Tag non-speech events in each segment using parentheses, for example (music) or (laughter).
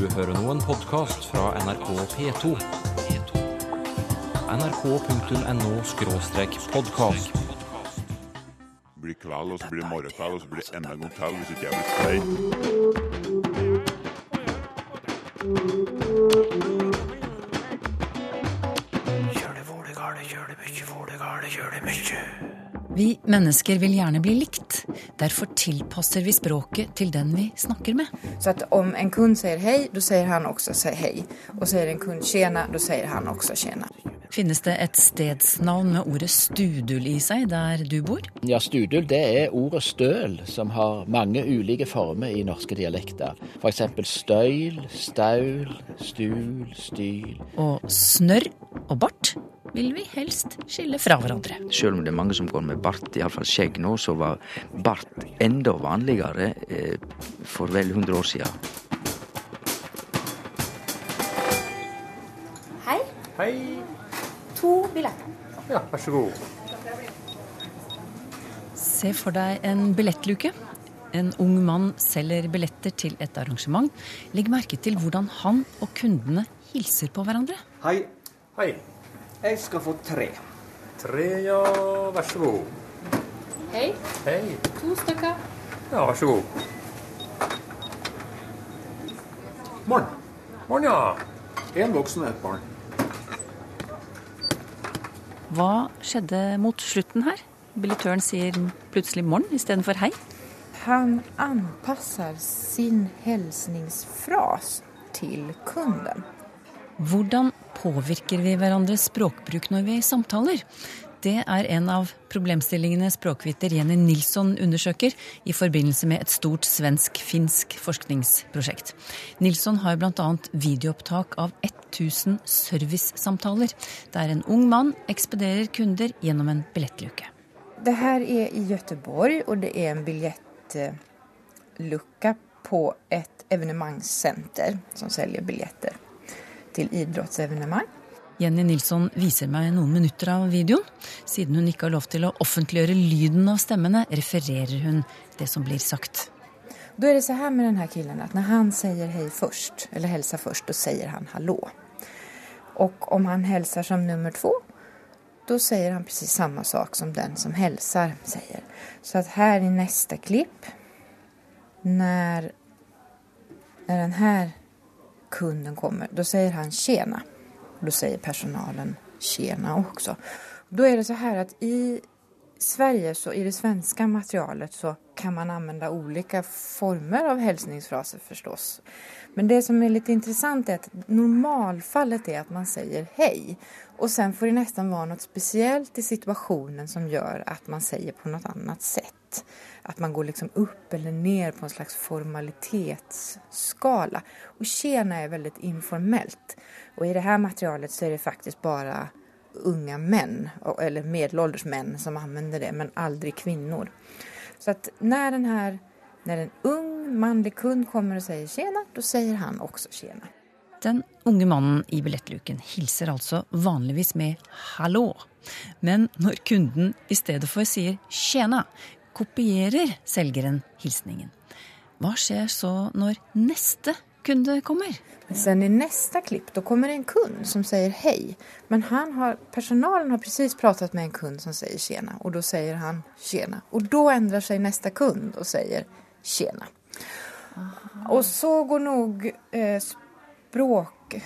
Du hører nå en podkast fra NRK P2. nrk.no-podkast. blir kveld, og så blir det morgenkveld, og så blir det enda en gang til hvis ikke jeg blir sprøy. Vi mennesker vil gjerne bli likt. Derfor tilpasser vi språket til den vi snakker med. Så att om en kund sier hei, da sier han også sier hei. Og sier en kund tjena, da sier han også tjena. Finnes det et stedsnavn med ordet Studul i seg der du bor? Ja, Studul det er ordet støl, som har mange ulike former i norske dialekter. F.eks. støyl, staul, stul, styl. Og snørr og bart vil vi helst skille fra hverandre. Selv om det er mange som går med bart, iallfall skjegg nå, så var bart enda vanligere eh, for vel 100 år siden. Hei. Hei. to billetter. Ja, vær så god. Se for deg en billettluke. En ung mann selger billetter til et arrangement. Legg merke til hvordan han og kundene hilser på hverandre. Hei, Hei. Jeg skal få tre. Tre, ja, vær så god. Hei. Hei. to stykker. Ja, vær så god. Morgen. Morgen, ja. En voksen og et barn. Hva skjedde mot slutten her? Billettøren sier plutselig morgen istedenfor hei. Han anpasser sin hilsningsfras til kunden. Hvordan påvirker vi hverandres språkbruk når vi samtaler? Det er en av problemstillingene språkviter Jenny Nilsson undersøker i forbindelse med et stort svensk-finsk forskningsprosjekt. Nilsson har bl.a. videoopptak av 1000 servicesamtaler, der en ung mann ekspederer kunder gjennom en billettluke. Det her er i Göteborg og det er en billettlukke på et evenemangscenter som selger biljetter till idrottsevenemang. Jenny Nilsson viser meg noen minutter av videoen. Siden hun ikke har lov til å offentliggjøre lyden av stemmene, refererer hun det som blir sagt. Da er det så her med denne killen at når han sier hei først, eller hilser først, da sier han hallo. Og om han hilser som nummer to, da sier han precis samme sak som den som hilser sier. Så at her i neste klipp, når, når den här kunden kommer, då säger han tjena. Da säger personalen tjena också. Då är det så här att i Sverige, så i det svenska materialet, så kan man använda olika former av hälsningsfraser förstås. Men det som är lite intressant är att normalfallet är att man säger hej. Och sen får det nästan vara något speciellt i situationen som gör att man säger på något annat sätt. Att man går liksom upp eller ner på en slags formalitetsskala. Och tjena är väldigt informellt. Och i det här materialet så är det faktiskt bara unga män, eller medelålders män som använder det, men aldrig kvinnor. Så att när den här, när en ung manlig kund kommer och säger tjena, då säger han också tjena. Den unge mannen i billettluken hilser altså vanligvis med 'hallo'. Men når kunden i stedet for sier 'tjena', kopierer selgeren hilsningen. Hva skjer så når neste kunde kommer? Sen i nästa klipp, då kommer det en kund som säger hej. Men han har, personalen har precis pratat med en kund som säger tjena och då säger han tjena. Och då ändrar sig nästa kund och säger tjena. Och så går nog eh, språk...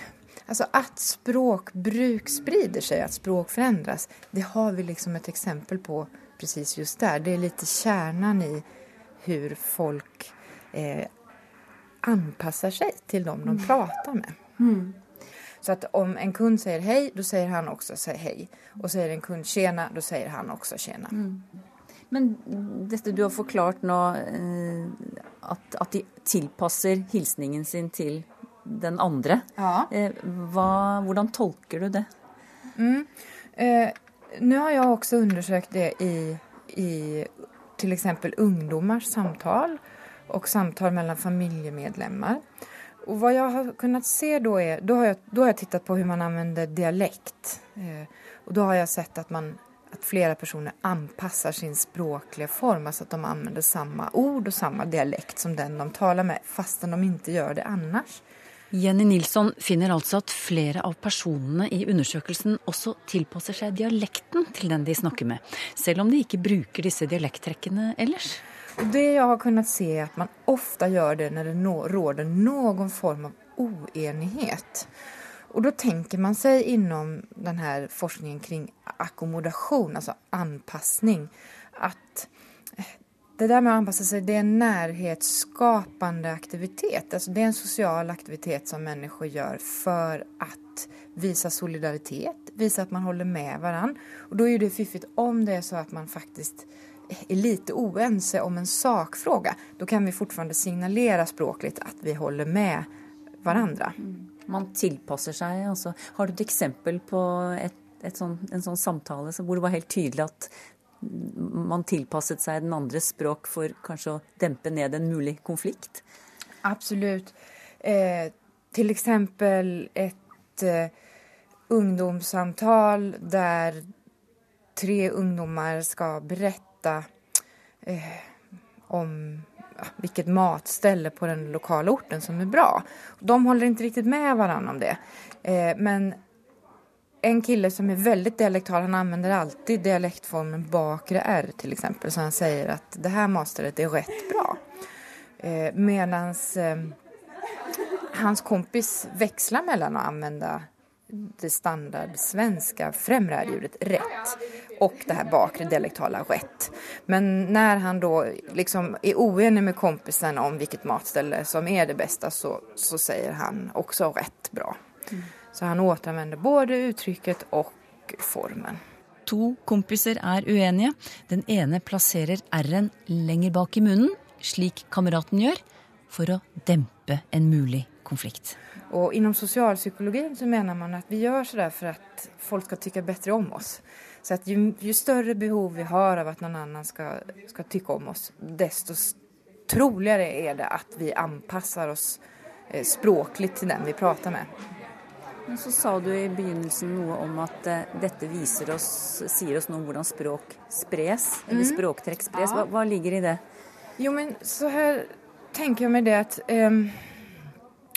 Alltså att språkbruk sprider sig, att språk förändras, det har vi liksom ett exempel på precis just där. Det är lite kärnan i hur folk eh, anpassar sig till dem de pratar med. Så att om en kund säger hej, då säger han också säg hej. Och säger en kund tjena, då säger han också tjena. Men dette du har forklart nå, eh, at, at de tilpasser hilsningen sin til den andre. Ja. Eh, hva, hvordan tolker du det? Eh, nå har jeg også undersøkt det i, i f.eks. ungdommers ungdomars samtal och samtal mellan familjemedlemmar. Och vad jag har kunnat se då är, då har jag, då har jag tittat på hur man använder dialekt. Eh, och då har jag sett att man att flera personer anpassar sin språkliga form, alltså att de använder samma ord och samma dialekt som den de talar med, fastän de inte gör det annars. Jenny Nilsson finner altså at flere av personene i undersøkelsen også tilpasser seg dialekten til den de snakker med, selv om de ikke bruker disse dialekttrekkene ellers. Det jeg har kunnet se, er at man ofte gjør det når det råder noen form av uenighet. Og da tenker man seg innom denne forskningen kring akkommodasjon, altså anpassning, at det der med å anpasse seg, det er en nærhetsskapende aktivitet. Altså det er en sosial aktivitet som mennesker gjør for å vise solidaritet, vise at man holder med hverandre. Og da er det fiffig om det er så at man faktisk er litt oense om en sakfråga. Da kan vi fortsatt signalere språklig at vi holder med hverandre. Man tilpasser seg. Altså. Har du et eksempel på et, et sånn, en sånn samtale hvor det var helt tydelig at man tilpasset seg den andres språk for kanskje å dempe ned en mulig konflikt? Absolutt. Eh, til eksempel et eh, ungdomssamtal der tre ungdommer skal berette eh, om vilket matställe på den lokale orten som er bra. De holder ikke riktig med varandra om det. Eh, men en kille som er veldig dialektal, han använder alltid dialektformen bakre R till exempel. Så han sier at det her matstället er rett bra. Eh, Medan eh, hans kompis växlar mellom å använda det standard svenska främre R-ljudet rätt och det här bakre dialektala rätt. Men når han då liksom är oenig med kompisen om hvilket matställe som er det bästa så, så säger han også rett bra. Så han återanvender både uttrykket og formen. To kompiser er uenige. Den ene plasserer r-en lenger bak i munnen, slik kameraten gjør, for å dempe en mulig konflikt. Og Inom sosialpsykologien så mener man at vi gjør sånn for at folk skal tykke bedre om oss. Så at jo, jo, større behov vi har av at noen annen skal, skal tykke om oss, desto troligere er det at vi anpasser oss eh, språklig til den vi prater med. Men så sa du i begynnelsen noe om at uh, dette viser oss, sier oss noe om hvordan språk spres, mm. eller språktrekk spres. Hva, hva, ligger i det? Jo, men så her tenker jeg meg det at um,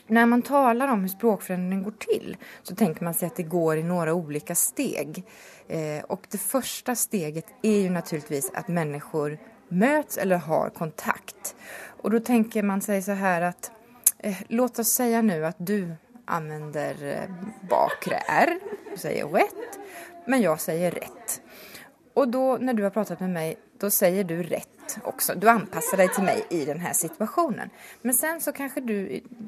når man taler om hvordan språkforandring går til, så tenker man seg at det går i noen ulike steg. Eh, og det første steget er jo naturligvis at mennesker møtes eller har kontakt. Og da tenker man seg så her at eh, Låt oss si nå at du använder eh, bakre R, du säger rätt, men jeg sier rett. Og da, når du har pratet med meg, da sier du rett også. Du anpasser deg til meg i denne situasjonen. Men sen så kanskje du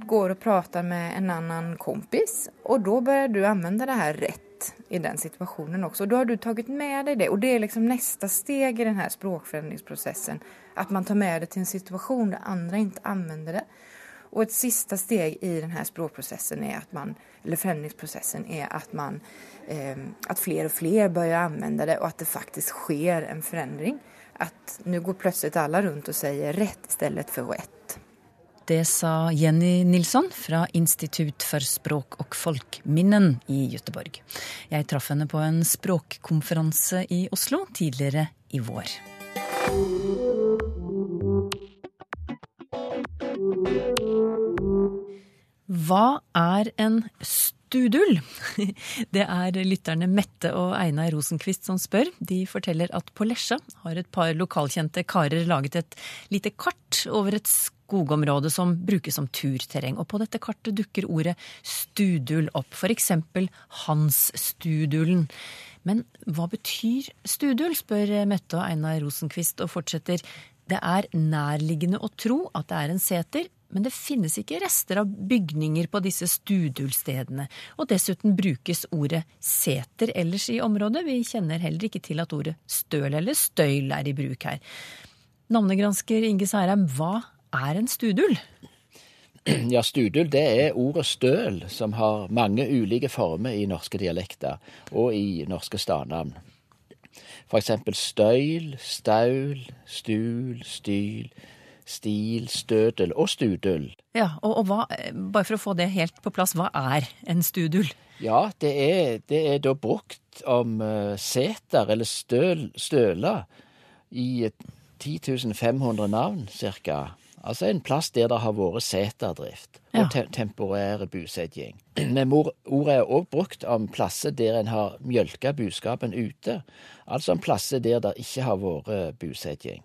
går og prater med en annen kompis, og da begynner du anvende det her rett i den situasjonen også. Og da har du tatt med deg det. Og det er liksom neste steg i denne språkforandringsprosessen. At man tar med det til en situasjon der andre ikke anvender det. Og et siste steg i denne språkprosessen er at man, eller förändringsprocessen er at man, eh, at flere og flere begynner å anvende det og at det faktisk skjer en forandring. At nå går plutselig alle rundt og sier rett i stedet for 'ett'. Det sa Jenny Nilsson fra Institutt for språk og folkminnen i Göteborg. Jeg traff henne på en språkkonferanse i Oslo tidligere i vår. Hva er en studull? (laughs) Det er lytterne Mette og Einar Rosenquist som spør. De forteller at på Lesja har et par lokalkjente karer laget et lite kart over et skogområde som brukes som turterreng. Og på dette kartet dukker ordet studull opp, f.eks. Hansstudullen. Men hva betyr studull, spør Mette og Einar Rosenquist og fortsetter. Det er nærliggende å tro at det er en seter, men det finnes ikke rester av bygninger på disse studulstedene. Og dessuten brukes ordet seter ellers i området. Vi kjenner heller ikke til at ordet støl eller støyl er i bruk her. Navnegransker Inge Særheim, hva er en studul? (clears throat) Ja, studul det er ordet støl, som har mange ulike former i norske dialekter og i norske stadnavn. For eksempel støyl, staul, stul, styl, stil, stødel og studøl. Ja, og, og, hva, bare for å få det helt på plass, hva er en studul? Ja, det er, det er da brukt om uh, seter eller støl, støler i 10 500 navn, cirka. Altså en plass der det har vært seterdrift Ja. og te temporær bosetting. (clears throat) Men ordet er òg brukt om plasser der en har mjølka buskapen ute. Altså om plasser der det ikke har vært bosetting.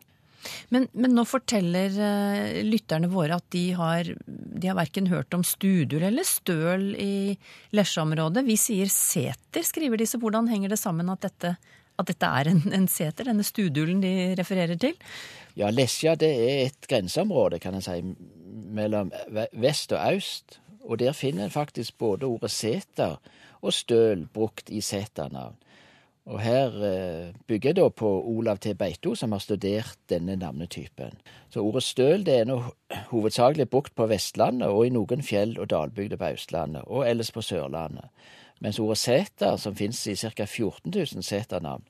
Men, men nå forteller eh, lytterne våre at de har, de har verken hørt om Studul eller Støl i Lesja-området. Vi sier seter, skriver de, så hvordan henger det sammen at dette, at dette er en, en seter, denne Studulen de refererer til? Ja, Lesja det er et grenseområde, kan en si, mellom vest og øst. Og der finner en faktisk både ordet seter og støl brukt i seternavn. Og her eh, bygger jeg da på Olav T. Beito, som har studert denne navnetypen. Så ordet støl det er nå hovedsakelig brukt på Vestlandet og i noen fjell- og dalbygder på Østlandet, og ellers på Sørlandet. Mens ordet seter, som finnes i ca. 14 000 seternavn,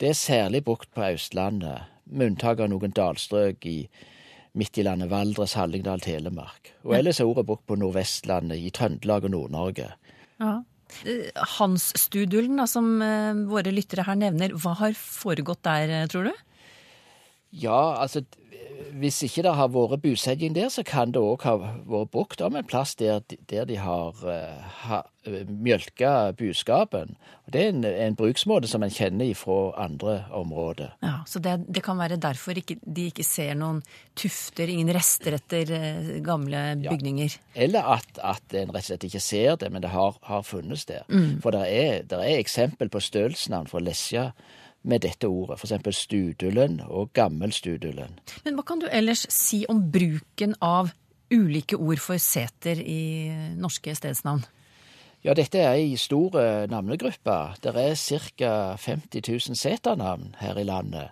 det er særlig brukt på Østlandet, med unntak av noen dalstrøk i midt i landet, Valdres, Hallingdal, Telemark. Og ellers er ordet brukt på Nordvestlandet, i Trøndelag og Nord-Norge. Ja. Hans-Studulen, da, som eh, våre lyttere her nevner, hva har foregått der, eh, tror du? Ja, altså hvis ikke det har vært bosetting der, så kan det òg ha vært brukt om en plass der, der de har, uh, ha, mjølka buskapen. Det er en, en bruksmåte som en kjenner fra andre områder. Ja, Så det, det kan være derfor ikke, de ikke ser noen tufter, ingen rester etter eh, gamle Ja. bygninger. Eller at, at en rett og slett ikke ser det, men det har, har funnes der. For det er, er eksempel på stølsnavn fra Lesja med dette ordet. Eksempel Studulen og studielønn. Men hva kan du ellers si om bruken av ulike ord for seter i norske stedsnavn? Ja, dette er ei stor navnegruppe. Det er ca. 50 000 seternavn her i landet.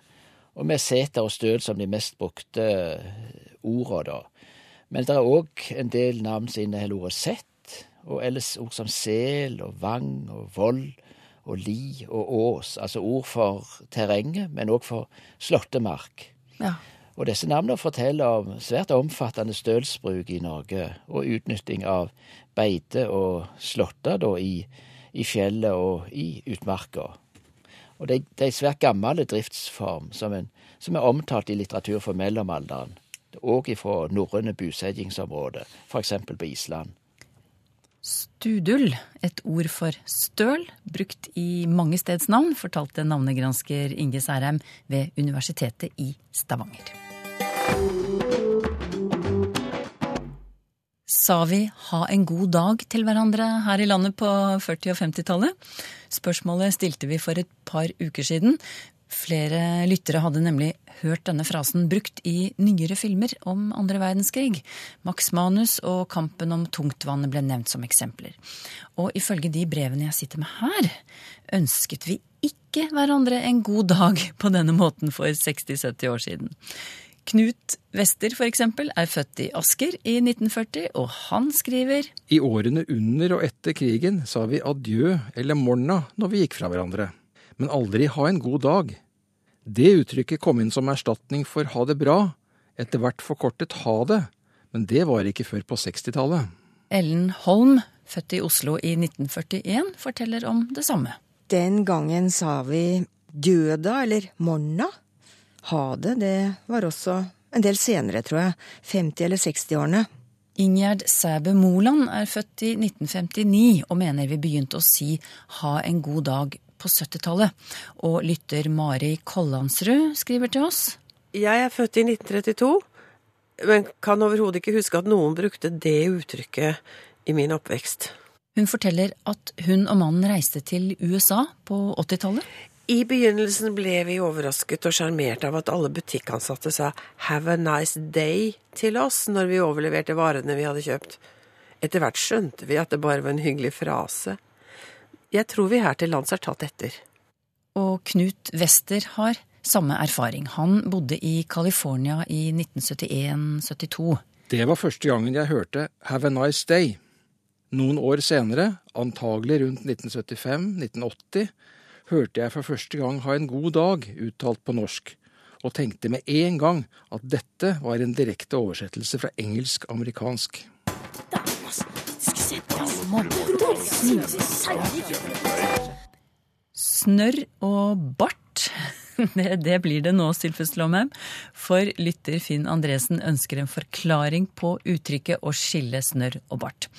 Og med seter og støl som de mest brukte orda, da. Men det er òg en del navn som inneholder ordet sett, og ellers ord som sel og vang og vold og li og ås. Altså ord for terrenget, men òg for slåttemark. Ja. Og disse navnene forteller om svært omfattende stølsbruk i Norge, og utnytting av beite og slåtter da i, i fjellet og i utmarka. Og det, det er en svært gammel driftsform som, en, som er omtalt i litteratur for mellomalderen, og fra norrøne bosettingsområder, f.eks. på Island. Studul, et ord for støl, brukt i mange stedsnavn, fortalte navnegransker Inge Særheim ved Universitetet i Stavanger. Sa vi ha en god dag til hverandre her i landet på 40- og 50-tallet? Spørsmålet stilte vi for et par uker siden. Flere lyttere hadde nemlig hørt denne frasen brukt i nyere filmer om andre verdenskrig. Max Manus og Kampen om tungtvannet ble nevnt som eksempler. Og ifølge de brevene jeg sitter med her, ønsket vi ikke hverandre en god dag på denne måten for 60-70 år siden. Knut Wester, eksempel, er født i Asker i 1940, og han skriver I årene under og etter krigen sa vi adjø eller morna når vi gikk fra hverandre, men aldri ha en god dag. Det uttrykket kom inn som erstatning for ha det bra, etter hvert forkortet ha det, men det var ikke før på 60-tallet. Ellen Holm, født i Oslo i 1941, forteller om det samme. Den gangen sa vi døda eller morna. Ha det, det var også en del senere, tror jeg. 50- eller 60-årene. Ingjerd Sæbø Moland er født i 1959 og mener vi begynte å si ha en god dag på 70-tallet. Og lytter Mari Kollandsrud skriver til oss. Jeg er født i 1932, men kan overhodet ikke huske at noen brukte det uttrykket i min oppvekst. Hun forteller at hun og mannen reiste til USA på 80-tallet. I begynnelsen ble vi overrasket og sjarmert av at alle butikkansatte sa 'have a nice day' til oss når vi overleverte varene vi hadde kjøpt. Etter hvert skjønte vi at det bare var en hyggelig frase. Jeg tror vi her til lands har tatt etter. Og Knut Wester har samme erfaring. Han bodde i California i 1971-72. Det var første gangen jeg hørte Have a nice day. Noen år senere, antagelig rundt 1975-1980, hørte jeg for første gang Ha en god dag uttalt på norsk, og tenkte med en gang at dette var en direkte oversettelse fra engelsk-amerikansk. Snørr og bart. (laughs) Det, det blir det nå, Sylfus Lomheim. For lytter Finn Andresen ønsker en forklaring på uttrykket 'å skille snørr og bart'.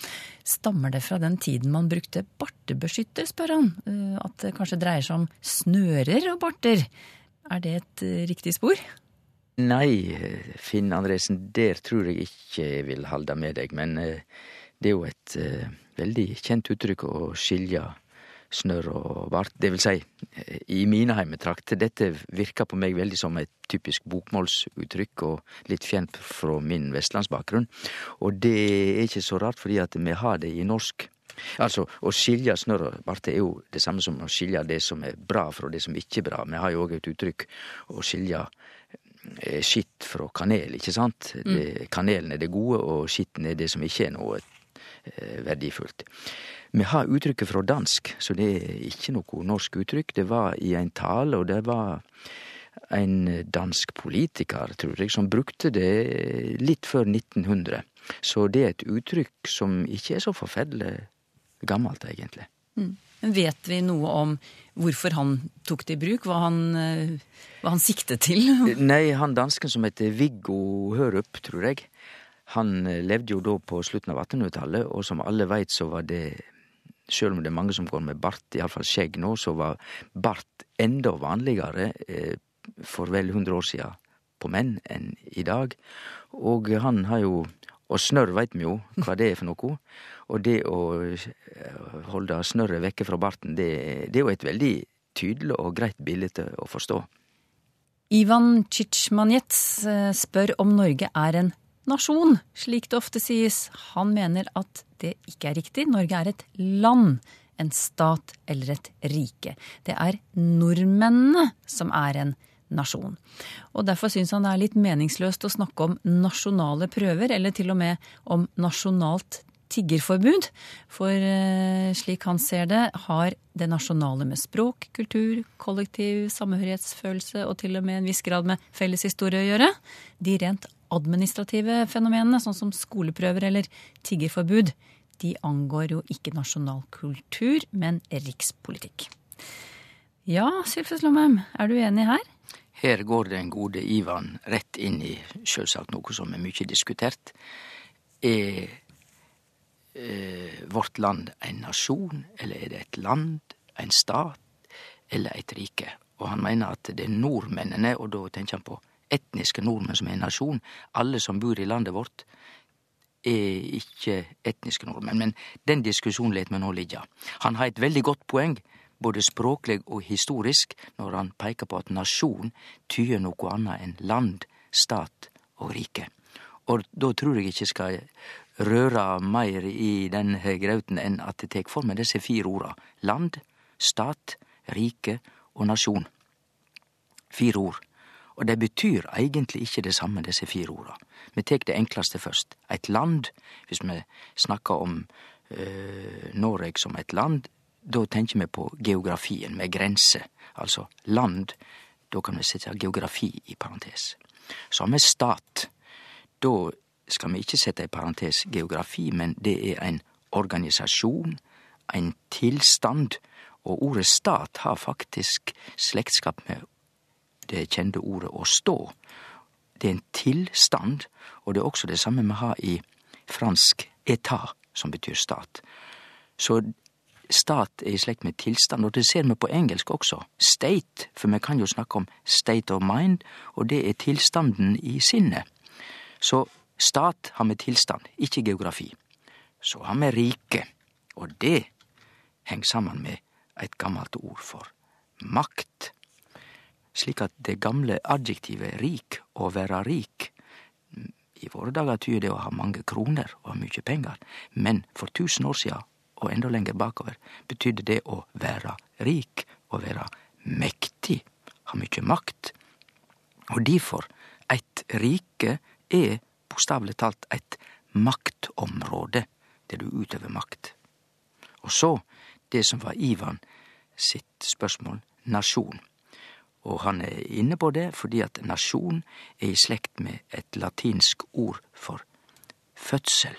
Stammer det fra den tiden man brukte bartebeskytter, spør han. Eh, At det kanskje dreier seg om snører og barter. Er det et eh, riktig spor? Nei, Finn Andresen, der tror jeg ikke jeg vil holde med deg. Men eh, det er jo et eh, veldig kjent uttrykk å skilje snørr og bart. Det vil si, eh, i mine heimetrakter, dette virker på meg veldig som et typisk bokmålsuttrykk, og litt fjernt fra min vestlandsbakgrunn. Og det er ikke så rart, fordi at vi har det i norsk. Altså, å skilje snørr og bart er jo det samme som å skilje det som er bra fra det som ikke er bra. Vi har jo òg et uttrykk å skilje eh, skitt fra kanel, ikke sant? Det, kanelen er det gode, og skitten er det som ikke er noe eh, verdifullt. Vi har uttrykket fra dansk, så det er ikke noe norsk uttrykk. Det var i en tale, og det var en dansk politiker, tror jeg, som brukte det litt før 1900. Så det er et uttrykk som ikke er så forferdelig gammelt, egentlig. Mm. Men Vet vi noe om hvorfor han tok det i bruk? Hva han, eh, hva han siktet til? (laughs) Nei, han dansken som heter Viggo Hørup, tror jeg, han eh, levde jo da på slutten av 1800-tallet, og som alle veit så var det Sjøl om det er mange som går med bart, iallfall skjegg nå, så var bart enda vanligere eh, for vel 100 år sia på menn enn i dag. Og han har jo Og snørr veit vi jo hva det er for noe. Og det å eh, holde snørret vekke fra barten, det, det er jo et veldig tydelig og greit bilde å forstå. Ivan Chichmanets eh, spør om Norge er en nasjon, slik det ofte sies. Han mener at det ikke er riktig. Norge er et land, en stat eller et rike. Det er nordmennene som er en nasjon. Og Derfor syns han det er litt meningsløst å snakke om nasjonale prøver, eller til og med om nasjonalt tiggerforbud. For eh, slik han ser det, har det nasjonale med språk, kultur, kollektiv samhørighetsfølelse og til og med en viss grad med felles historie å gjøre. De rent administrative fenomenene, sånn som skoleprøver eller tiggerforbud, de angår jo ikke nasjonal kultur, men rikspolitikk. Ja, Sylfes Lomheim, er du enig her? Her går den gode Ivan rett inn i sjølvsagt noe som er mykje diskutert. Er eh, vårt land en nasjon, eller er det et land, en stat, eller et rike? Og han mener at det er nordmennene, og da tenker han på etniske nordmenn som er en nasjon. Alle som bor i landet vårt, er ikke etniske nordmenn. Men den diskusjonen lar vi nå ligge. Han har et veldig godt poeng, både språklig og historisk, når han peker på at nasjon tyder noe annet enn land, stat og rike. Og da tror jeg ikke skal røre meir i den grauten enn at det tek for meg disse fire orda. Land, stat, rike og nasjon. Fire ord. Og de betyr egentlig ikke det samme, disse fire orda. Vi tek det enklaste først. Eit land, hvis vi snakker om øh, Noreg som eit land, da tenker vi på geografien med grenser. Altså land, da kan vi sette geografi i parentes. Så har vi stat. Da skal vi ikke sette i parentes geografi, men det er en organisasjon, en tilstand, og ordet stat har faktisk slektskap med det kjente ordet å stå. Det er en tilstand, og det er også det samme vi har i fransk etat, som betyr stat. Så stat er i slekt med tilstand, og det ser vi på engelsk også. State, for vi kan jo snakke om state of mind, og det er tilstanden i sinnet. Så stat har vi tilstand, ikke geografi. Så har vi rike, og det henger sammen med et gammelt ord for makt slik at det gamle adjektivet rik, å være rik, i våre dager tyder det å ha mange kroner og mykje penger, men for tusen år sia, og enda lenger bakover, betydde det å være rik, å være mektig, ha mykje makt. Og difor, eit rike er bokstaveleg talt eit maktområde, der du utøver makt. Og så, det som var Ivan sitt spørsmål, nasjon. Og han er inne på det fordi at nasjon er i slekt med et latinsk ord for fødsel.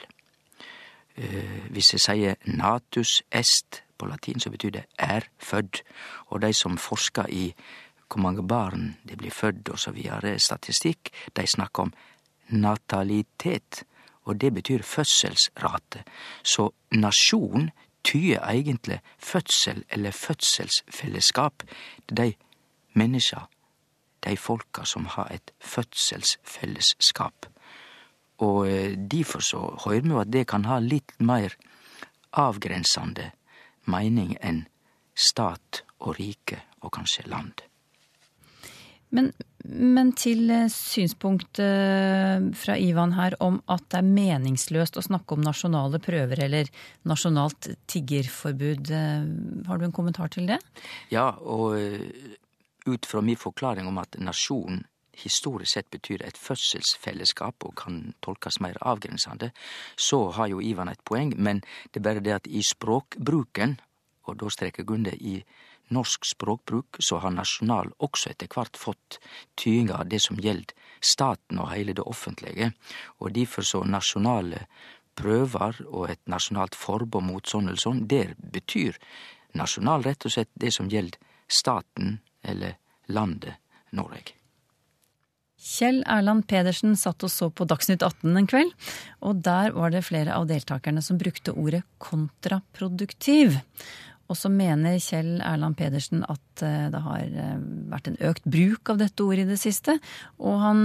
Eh, hvis jeg sier natus est på latin, så betyr det er fødd. Og de som forsker i hvor mange barn det blir født osv. statistikk. De snakker om natalitet, og det betyr fødselsrate. Så nasjon tyder egentlig fødsel eller fødselsfellesskap. Det er de menneska, de folka som har et fødselsfellesskap. Og derfor difor så høyrer vi at det kan ha litt meir avgrensande meining enn stat og rike og kanskje land. Men, men til eh, synspunktet eh, fra Ivan her om at det er meningsløst å snakke om nasjonale prøver eller nasjonalt tiggerforbud. Har du en kommentar til det? Ja, og ut fra min forklaring om at nasjon historisk sett betyr et fødselsfellesskap og kan tolkes mer avgrensende, så har jo Ivan et poeng, men det er bare det at i språkbruken, og da streker Gunde i norsk språkbruk, så har nasjonal også etter hvert fått tydinga av det som gjeld staten og heile det offentlige, og difor så nasjonale prøver og et nasjonalt forbod mot sånn eller sånn, der betyr nasjonal rett og slett det som gjeld staten eller landet Noreg. Kjell Erland Pedersen satt og så på Dagsnytt 18 en kveld, og der var det flere av deltakerne som brukte ordet kontraproduktiv. Og så mener Kjell Erland Pedersen at eh, det har eh, vært en økt bruk av dette ordet i det siste. Og han,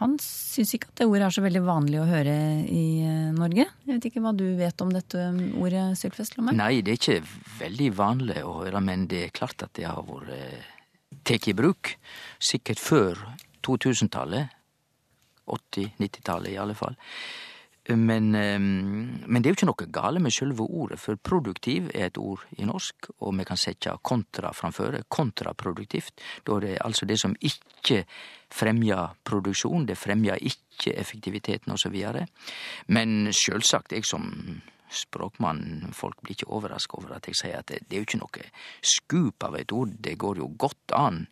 han syns ikke at det ordet er så veldig vanlig å høre i eh, Norge. Jeg vet ikke hva du vet om dette ordet, Sylfest Lomme? Nei, det er ikke veldig vanlig å høre, men det er klart at det har vært tatt i bruk. Sikkert før 2000-tallet. 80-90-tallet i alle fall. Men, men, det er jo ikke noe gale med sjølve ordet, for produktiv er et ord i norsk, og vi kan sette kontra framføre. Kontraproduktivt. Da er det altså det som ikke fremjar produksjon, det fremjar ikke effektiviteten osv. Men sjølvsagt, jeg som språkmann, folk blir ikke overraska over at jeg sier at det, det er jo ikke noe skup av et ord, det går jo godt an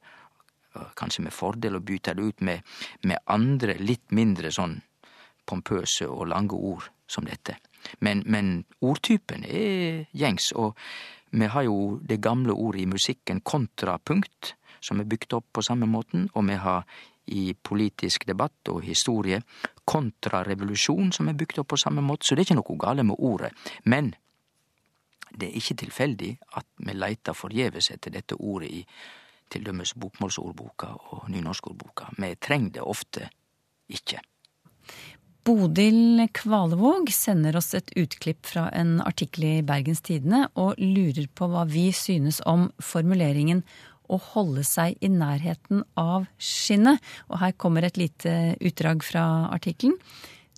kanskje med fordel å bytte det ut med, med andre, litt mindre sånn pompøse og lange ord som dette. Men, men ordtypen er gjengs, og vi har jo det gamle ordet i musikken kontrapunkt, som er bygd opp på samme måten, og vi har i politisk debatt og historie kontrarevolusjon, som er bygd opp på samme måte, så det er ikke noe gale med ordet. Men det er ikke tilfeldig at vi leiter forgjeves etter dette ordet i til dømes bokmålsordboka og nynorskordboka. Vi treng det ofte ikke. Bodil Kvalevåg sender oss et utklipp fra en artikkel i Bergens Tidende og lurer på hva vi synes om formuleringen å holde seg i nærheten av skinnet. Og her kommer et lite utdrag fra artikkelen.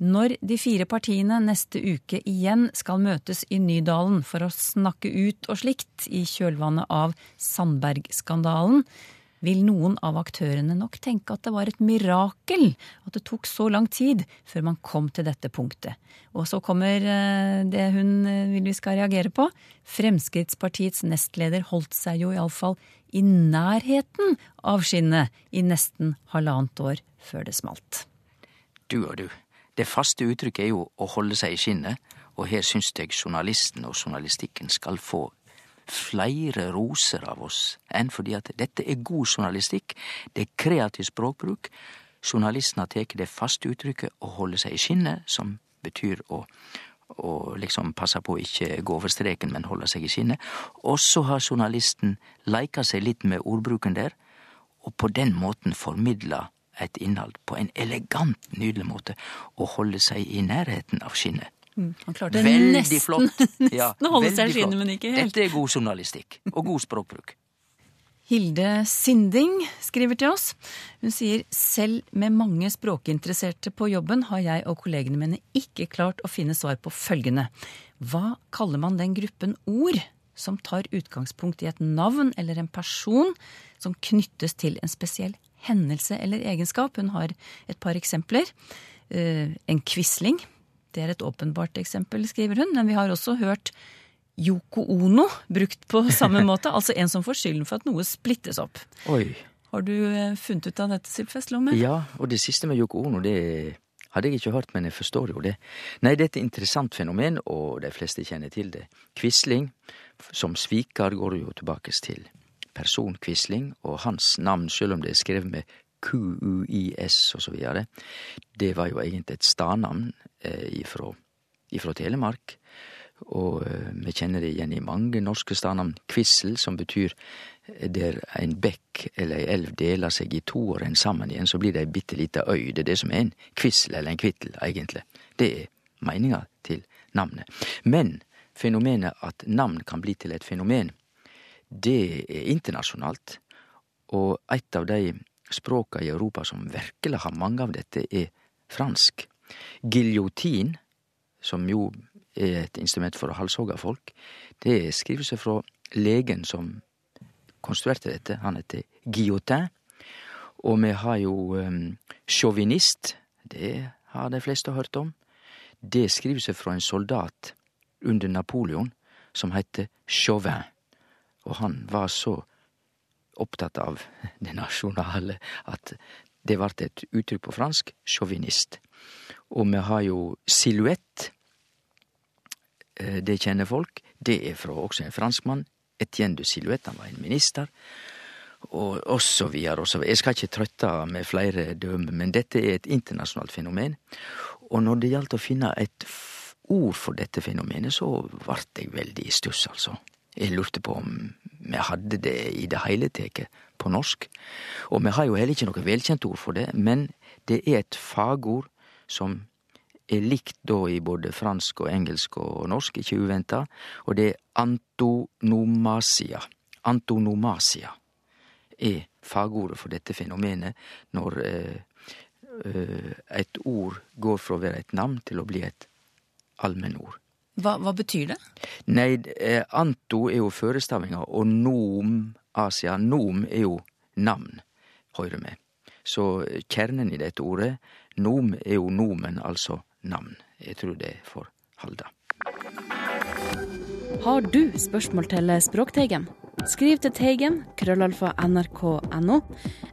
Når de fire partiene neste uke igjen skal møtes i Nydalen for å snakke ut og slikt i kjølvannet av Sandberg-skandalen, vil noen av aktørene nok tenke at det var et mirakel at det tok så lang tid før man kom til dette punktet. Og så kommer eh, det hun eh, vil vi skal reagere på. Fremskrittspartiets nestleder holdt seg jo iallfall i nærheten av skinnet i nesten halvannet år før det smalt. Du og du. Det faste uttrykket er jo å holde seg i skinnet, og her syns jeg journalisten og journalistikken skal få flere roser av oss enn fordi at dette er god journalistikk, det er kreativ språkbruk. Journalisten har tatt det faste uttrykket å holde seg i skinnet, som betyr å, å liksom passe på å ikke gå over streken, men holde seg i skinnet. Og så har journalisten leika seg litt med ordbruken der, og på den måten formidla et innhold på en elegant, nydelig måte, å holde seg i nærheten av skinnet. Mm, han klarte veldig nesten, flott. (laughs) Ja, nesten å holde seg i skinnet, men ikke helt. Dette er god journalistikk, og god språkbruk. Hilde Sinding skriver til oss. Hun sier selv med mange språkinteresserte på jobben har jeg og kollegene mine ikke klart å finne svar på følgende. Hva kaller man den gruppen ord som tar utgangspunkt i et navn eller en person som knyttes til en spesiell hendelse eller egenskap? Hun har et par eksempler. Eh, En quisling. Det er et åpenbart eksempel, skriver hun. Men vi har også hørt Yoko Ono brukt på (laughs) samme måte. Altså en som får skylden for at noe splittes opp. Oi. Har du eh, funnet ut av dette, Sylfest Lomme? Ja, og det siste med Yoko Ono, det hadde jeg ikke hørt, men jeg forstår jo det. Nei, det er et interessant fenomen, og de fleste kjenner til det. Quisling, som svikar, går jo tilbake til personkvisling, og hans navn, selv om det er skrevet med QUIS videre, det var jo egentlig et stadnavn eh, ifra, Telemark. Og eh, vi kjenner det igjen i mange norske stadnavn. Kvissel, som betyr der en bekk eller ei elv deler seg i to og renner sammen igjen, så blir det ei bitte lita øy. Det er det som er en kvissel eller en kvittel, egentlig. Det er meninga til navnet. Men fenomenet at navn kan bli til et fenomen, det er internasjonalt. Og et av de språka i Europa som virkelig har mange av dette, er fransk. Giljotin, som jo er et instrument for å halshogge folk, det skriver seg fra legen som konstruerte dette. Han heter Guillotin. Og vi har jo sjåvinist. Det har de fleste hørt om. Det skriver seg fra en soldat under Napoleon som heter Chauvin. Og han var så opptatt av (laughs) det nasjonale at det ble et uttrykk på fransk sjåvinist. Og vi har jo silhuett. Det kjenner folk. Det er fra også en franskmann. Etienne de Silhouette, han var en minister. Og, og så videre og så videre. Jeg skal ikke trøtte med flere dømme, men dette er et internasjonalt fenomen. Og når det gjaldt å finne et ord for dette fenomenet, så ble jeg veldig i stuss, altså. Jeg lurte på om vi hadde det i det heile tatt på norsk. Og vi har jo heller ikke noe velkjent ord for det, men det er et fagord som er likt da i både fransk og engelsk og norsk, ikke uventa, og det er antonomasia. Antonomasia er fagordet for dette fenomenet når eh, eh, et ord går fra å være et navn til å bli et allmennord. Hva, hva betyr det? Nei, eh, anto er jo førestavinga, og nom, asia, nom er jo navn, høyrer med. Så kjernen i dette ordet, nom, er jo nomen, altså navn. Jeg tror det får holde. Har du spørsmål til Språkteigen? Skriv til Teigen, krøllalfa nrk.no,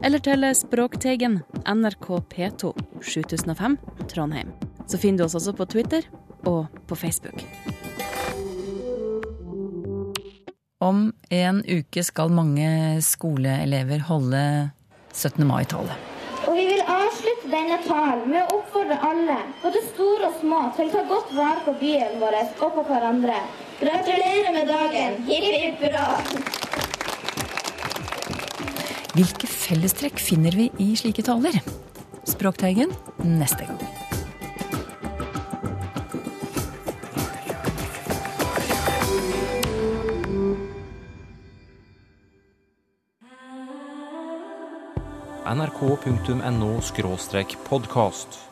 eller til Språkteigen, NRK P2, 7005, Trondheim. Så finner du oss også på Twitter og på Facebook. Om en uke skal mange skoleelever holde 17. mai-tale. Og vi vil avslutte denne talen med å oppfordre alle, både store og små, til å ta godt vare på byen vår og på hverandre. Gratulerer med dagen! Hipp hipp hurra! Hvilke fellestrekk finner vi i slike taler? Språkteigen neste gang. nrk.no podkast.